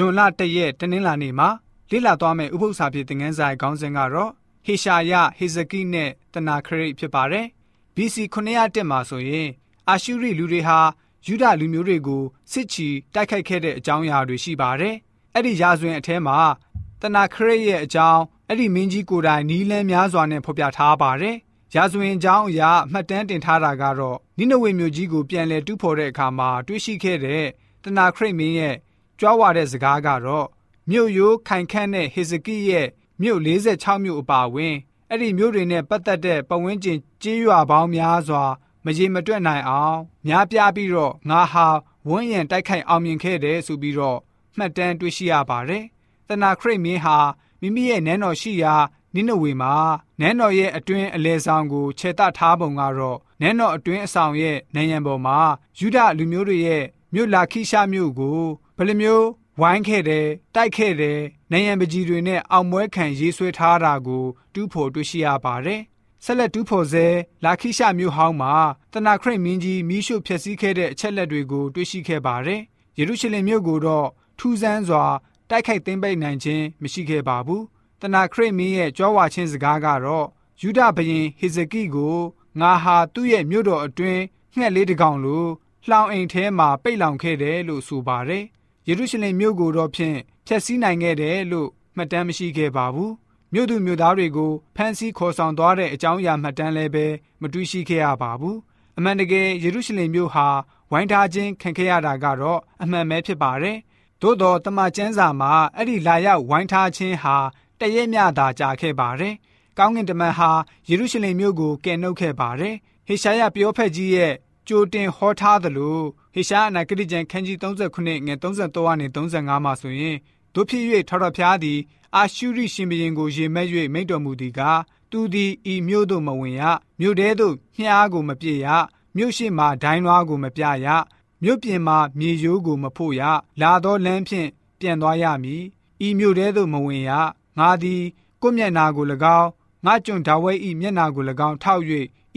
ဂျွန်လ၁ရက်တနင်္လာနေ့မှာလေ့လာသွားမယ့်ဥပုသ္စာဖြစ်သင်ခန်းစာရဲ့ခေါင်းစဉ်ကတော့ဟေရှာယဟေဇကိနဲ့တနာခရိတ်ဖြစ်ပါတယ်။ BC 901မှာဆိုရင်အာရှုရိလူတွေဟာယူဒလူမျိုးတွေကိုစစ်ချီတိုက်ခိုက်ခဲ့တဲ့အကြောင်းအရာတွေရှိပါတယ်။အဲ့ဒီရာဇဝင်အထဲမှာတနာခရိတ်ရဲ့အကြောင်းအဲ့ဒီမင်းကြီးကိုယ်တိုင်နီးလန်းများစွာနဲ့ဖော်ပြထားပါတယ်။ရာဇဝင်အကြောင်းအရာမှတ်တမ်းတင်ထားတာကတော့နိနဝေမြို့ကြီးကိုပြန်လည်တူးဖော်တဲ့အခါမှာတွေ့ရှိခဲ့တဲ့တနာခရိတ်မင်းရဲ့ ကြွားဝါတဲ့စကားကတော့မြို့ရိုးခိုင်ခန့်တဲ့ဟေဇကိရဲ့မြို့46မြို့အပါအဝင်အဲ့ဒီမြို့တွေနဲ့ပတ်သက်တဲ့ပဝန်းကျင်ကြေးရွာပေါင်းများစွာ မရေမတွက်နိုင်အောင်များပြားပြီးတော့ငါဟာဝန်းရံတိုက်ခိုက်အောင်မြင်ခဲ့တယ်ဆိုပြီးတော့မှတ်တမ်းတွေ့ရှိရပါတယ်။တနာခရိတ်မင်းဟာမိမိရဲ့နန်းတော်ရှိရာနိနဝေမှာနန်းတော်ရဲ့အတွင်းအလဲဆောင်ကိုခြေတထားပုံကတော့နန်းတော်အတွင်းအဆောင်ရဲ့နန်းရံပေါ်မှာယူဒလူမျိုးတွေရဲ့မြို့လာခိရှာမြို့ကို ဘယ်လိုမျိုးဝိုင်းခဲ့တယ်တိုက်ခဲ့တယ်နိုင်ရန်ပကြီးတွေနဲ့အောင်ပွဲခံရေးဆွဲထားတာကိုတူးဖော်တွေ့ရှိရပါတယ်ဆက်လက်တူးဖော်စေလာခိရှမြို့ဟောင်းမှာတနာခရိတ်မင်းကြီးမိရှုဖျက်ဆီးခဲ့တဲ့အချက်လက်တွေကိုတွေ့ရှိခဲ့ပါတယ်ယေရုရှလင်မြို့ကိုတော့ထူးဆန်းစွာ တိုက်ခိုက်သိမ်းပိုက်နိုင်ခြင်းမရှိခဲ့ပါဘူးတနာခရိတ်မင်းရဲ့ကြွားဝါခြင်းစကားကတော့ယူဒဘရင်ဟေဇကိကိုငါဟာသူ့ရဲ့မြို့တော်အတွင်းငှက်လေးတစ်ကောင်လိုလှောင်အိမ်ထဲမှာပိတ်လောင်ခဲ့တယ်လို့ဆိုပါတယ် ယေရုရှလင်မြို့ကိုတော့ဖြင့်ဖျက်ဆီးနိုင်ခဲ့တယ်လို့မှတ်တမ်းမရှိခဲ့ပါဘူးမြို့သူမြို့သားတွေကိုဖမ်းဆီးခေါ်ဆောင်သွားတဲ့အကြောင်းအရာမှတ်တမ်းလည်းပဲမတွေ့ရှိခဲ့ရပါဘူးအမှန်တကယ်ယေရုရှလင်မြို့ဟာဝိုင်းထားခြင်းခံခဲ့ရတာကတော့အမှန်ပဲဖြစ်ပါတယ်သို့တော်တမန်ကျမ်းစာမှာအဲ့ဒီလာရောက်ဝိုင်းထားခြင်းဟာတရက်မြတာကြာခဲ့ပါတယ်ကောင်းကင်တမန်ဟာယေရုရှလင်မြို့ကိုကယ်နှုတ်ခဲ့ပါတယ်ဟေရှာယပြောဖက်ကြီးရဲ့ ကြိုတင်ဟောထားသလိုဟေရှာအနာဂတိကျမ်းခန်းကြီး39ငွေ33ကနေ35မှာဆိုရင်တို့ဖြစ်၍ထော်တော်ဖျားသည်အာရှုရိရှင်ဘရင်ကိုရေမဲ့၍မိန့်တော်မူသည်ကားသူသည်ဤမြို့သို့မဝင်ရမြို့ထဲသို့မြှားကိုမပြည့်ရမြို့ရှိမှဒိုင်းလွားကိုမပြရမြို့ပြင်မှမြေရိုးကိုမဖို့ရလာသောလမ်းဖြင့်ပြန်သွားရမည်ဤမြို့ထဲသို့မဝင်ရငါသည်ကိုမျက်နာကို၎င်း ငါကျွန်ဒါဝိဒ်ဤမျက်နာကို၎င်းထောက်၍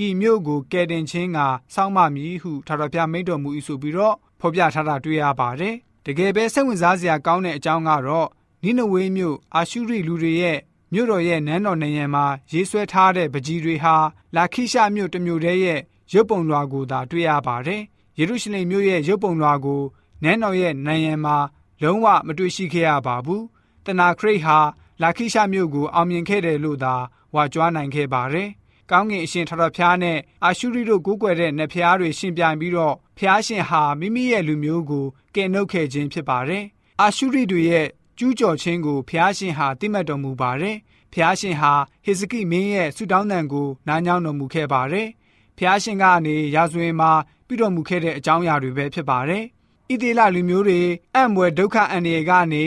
ဤမြို့ကိုကယ်တင်ခြင်းကစောင့်မမည်ဟုထာဝရဘုရားမိန့်တော်မူ၏ဆိုပြီးတော့ဖော်ပြထားတာတွေ့ရပါတယ်။တကယ်ပဲစိတ်ဝင်စားစရာကောင်းတဲ့အကြောင်းကတော့နိနဝေမြို့အာရှုရိလူတွေရဲ့မြို့တော်ရဲ့နန်းတော်နေရန်မှာရေးဆွဲထားတဲ့ပကြီးတွေဟာလာခိရှမြို့တစ်မြို့တည်းရဲ့ရုပ်ပုံလွှာကိုသာတွေ့ရပါတယ်။ယေရုရှလင်မြို့ရဲ့ရုပ်ပုံလွှာကိုနန်းတော်ရဲ့နိုင်ရန်မှာလုံးဝမတွေ့ရှိခဲ့ရပါဘူး။တနာခရိတ်ဟာလာခိရှမြို့ကိုအောင်မြင်ခဲ့တယ်လို့သာ ဝါကြွားနိုင်ခဲ့ပါတယ်။ကောင်းကင်အရှင်ထထဖျားနဲ့အာရှုရိတို့ကိုးကွယ်တဲ့နတ်ဖျားတွေရှင်ပြိုင်ပြီးတော့ဖျားရှင်ဟာမိမိရဲ့လူမျိုးကိုကယ်နှုတ်ခဲ့ခြင်းဖြစ်ပါတယ်။အာရှုရိတွေရဲ့ကျူးကျော်ခြင်းကိုဖျားရှင်ဟာတိမှတ်တော်မူပါတယ်။ဖျားရှင်ဟာဟေဇကိမင်းရဲ့ဆုတောင်းတန်ကိုနားညောင်းတော်မူခဲ့ပါတယ်။ဖျားရှင်ကနေရာဇဝင်မှာပြုတော်မူခဲ့တဲ့အကြောင်းအရာတွေပဲဖြစ်ပါတယ်။ဣသေလလူမျိုးတွေအံ့ဘွယ်ဒုက္ခအန္တရာယ်ကနေ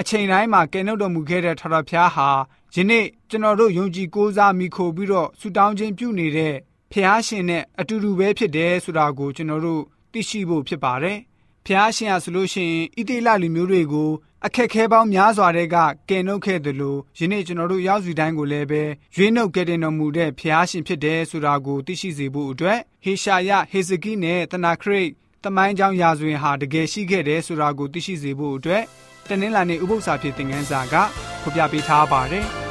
အချိန်တိုင်းမှာကယ်နှုတ်တော်မူခဲ့တဲ့ထထဖျားဟာ ယနေ့ကျွန်တော်တို့ယုံကြည်ကိုးစားမိခိုပြီးတော့ဆုတောင်းခြင်းပြုနေတဲ့ဖျားရှင်နဲ့အတူတူပဲဖြစ်တယ်ဆိုတာကိုကျွန်တော်တို့သိရှိဖို့ဖြစ်ပါတယ်။ဖျားရှင်ဟာဆိုလို့ရှိရင်ဣတိလလူမျိုးတွေကိုအခက်ခဲပေါင်းများစွာတွေကကယ်နှုတ်ခဲ့တယ်လို့ယနေ့ကျွန်တော်တို့ရောက်စီတိုင်းကိုလည်းပဲရွေးနှုတ်ကယ်တင်တော်မူတဲ့ဖျားရှင်ဖြစ်တယ်ဆိုတာကိုသိရှိစေဖို့အတွက်ဟေရှာယဟေဇကိနဲ့တနာခရိတ်တမိုင်းကြောင်းရာဇဝင်ဟာတကယ်ရှိခဲ့တယ်ဆိုတာကိုသိရှိစေဖို့အတွက် တနင်္လာနေ့ဥပုသ္စာဖြစ်တဲ့ငန်းစာကဖော်ပြပေးထားပါတယ်။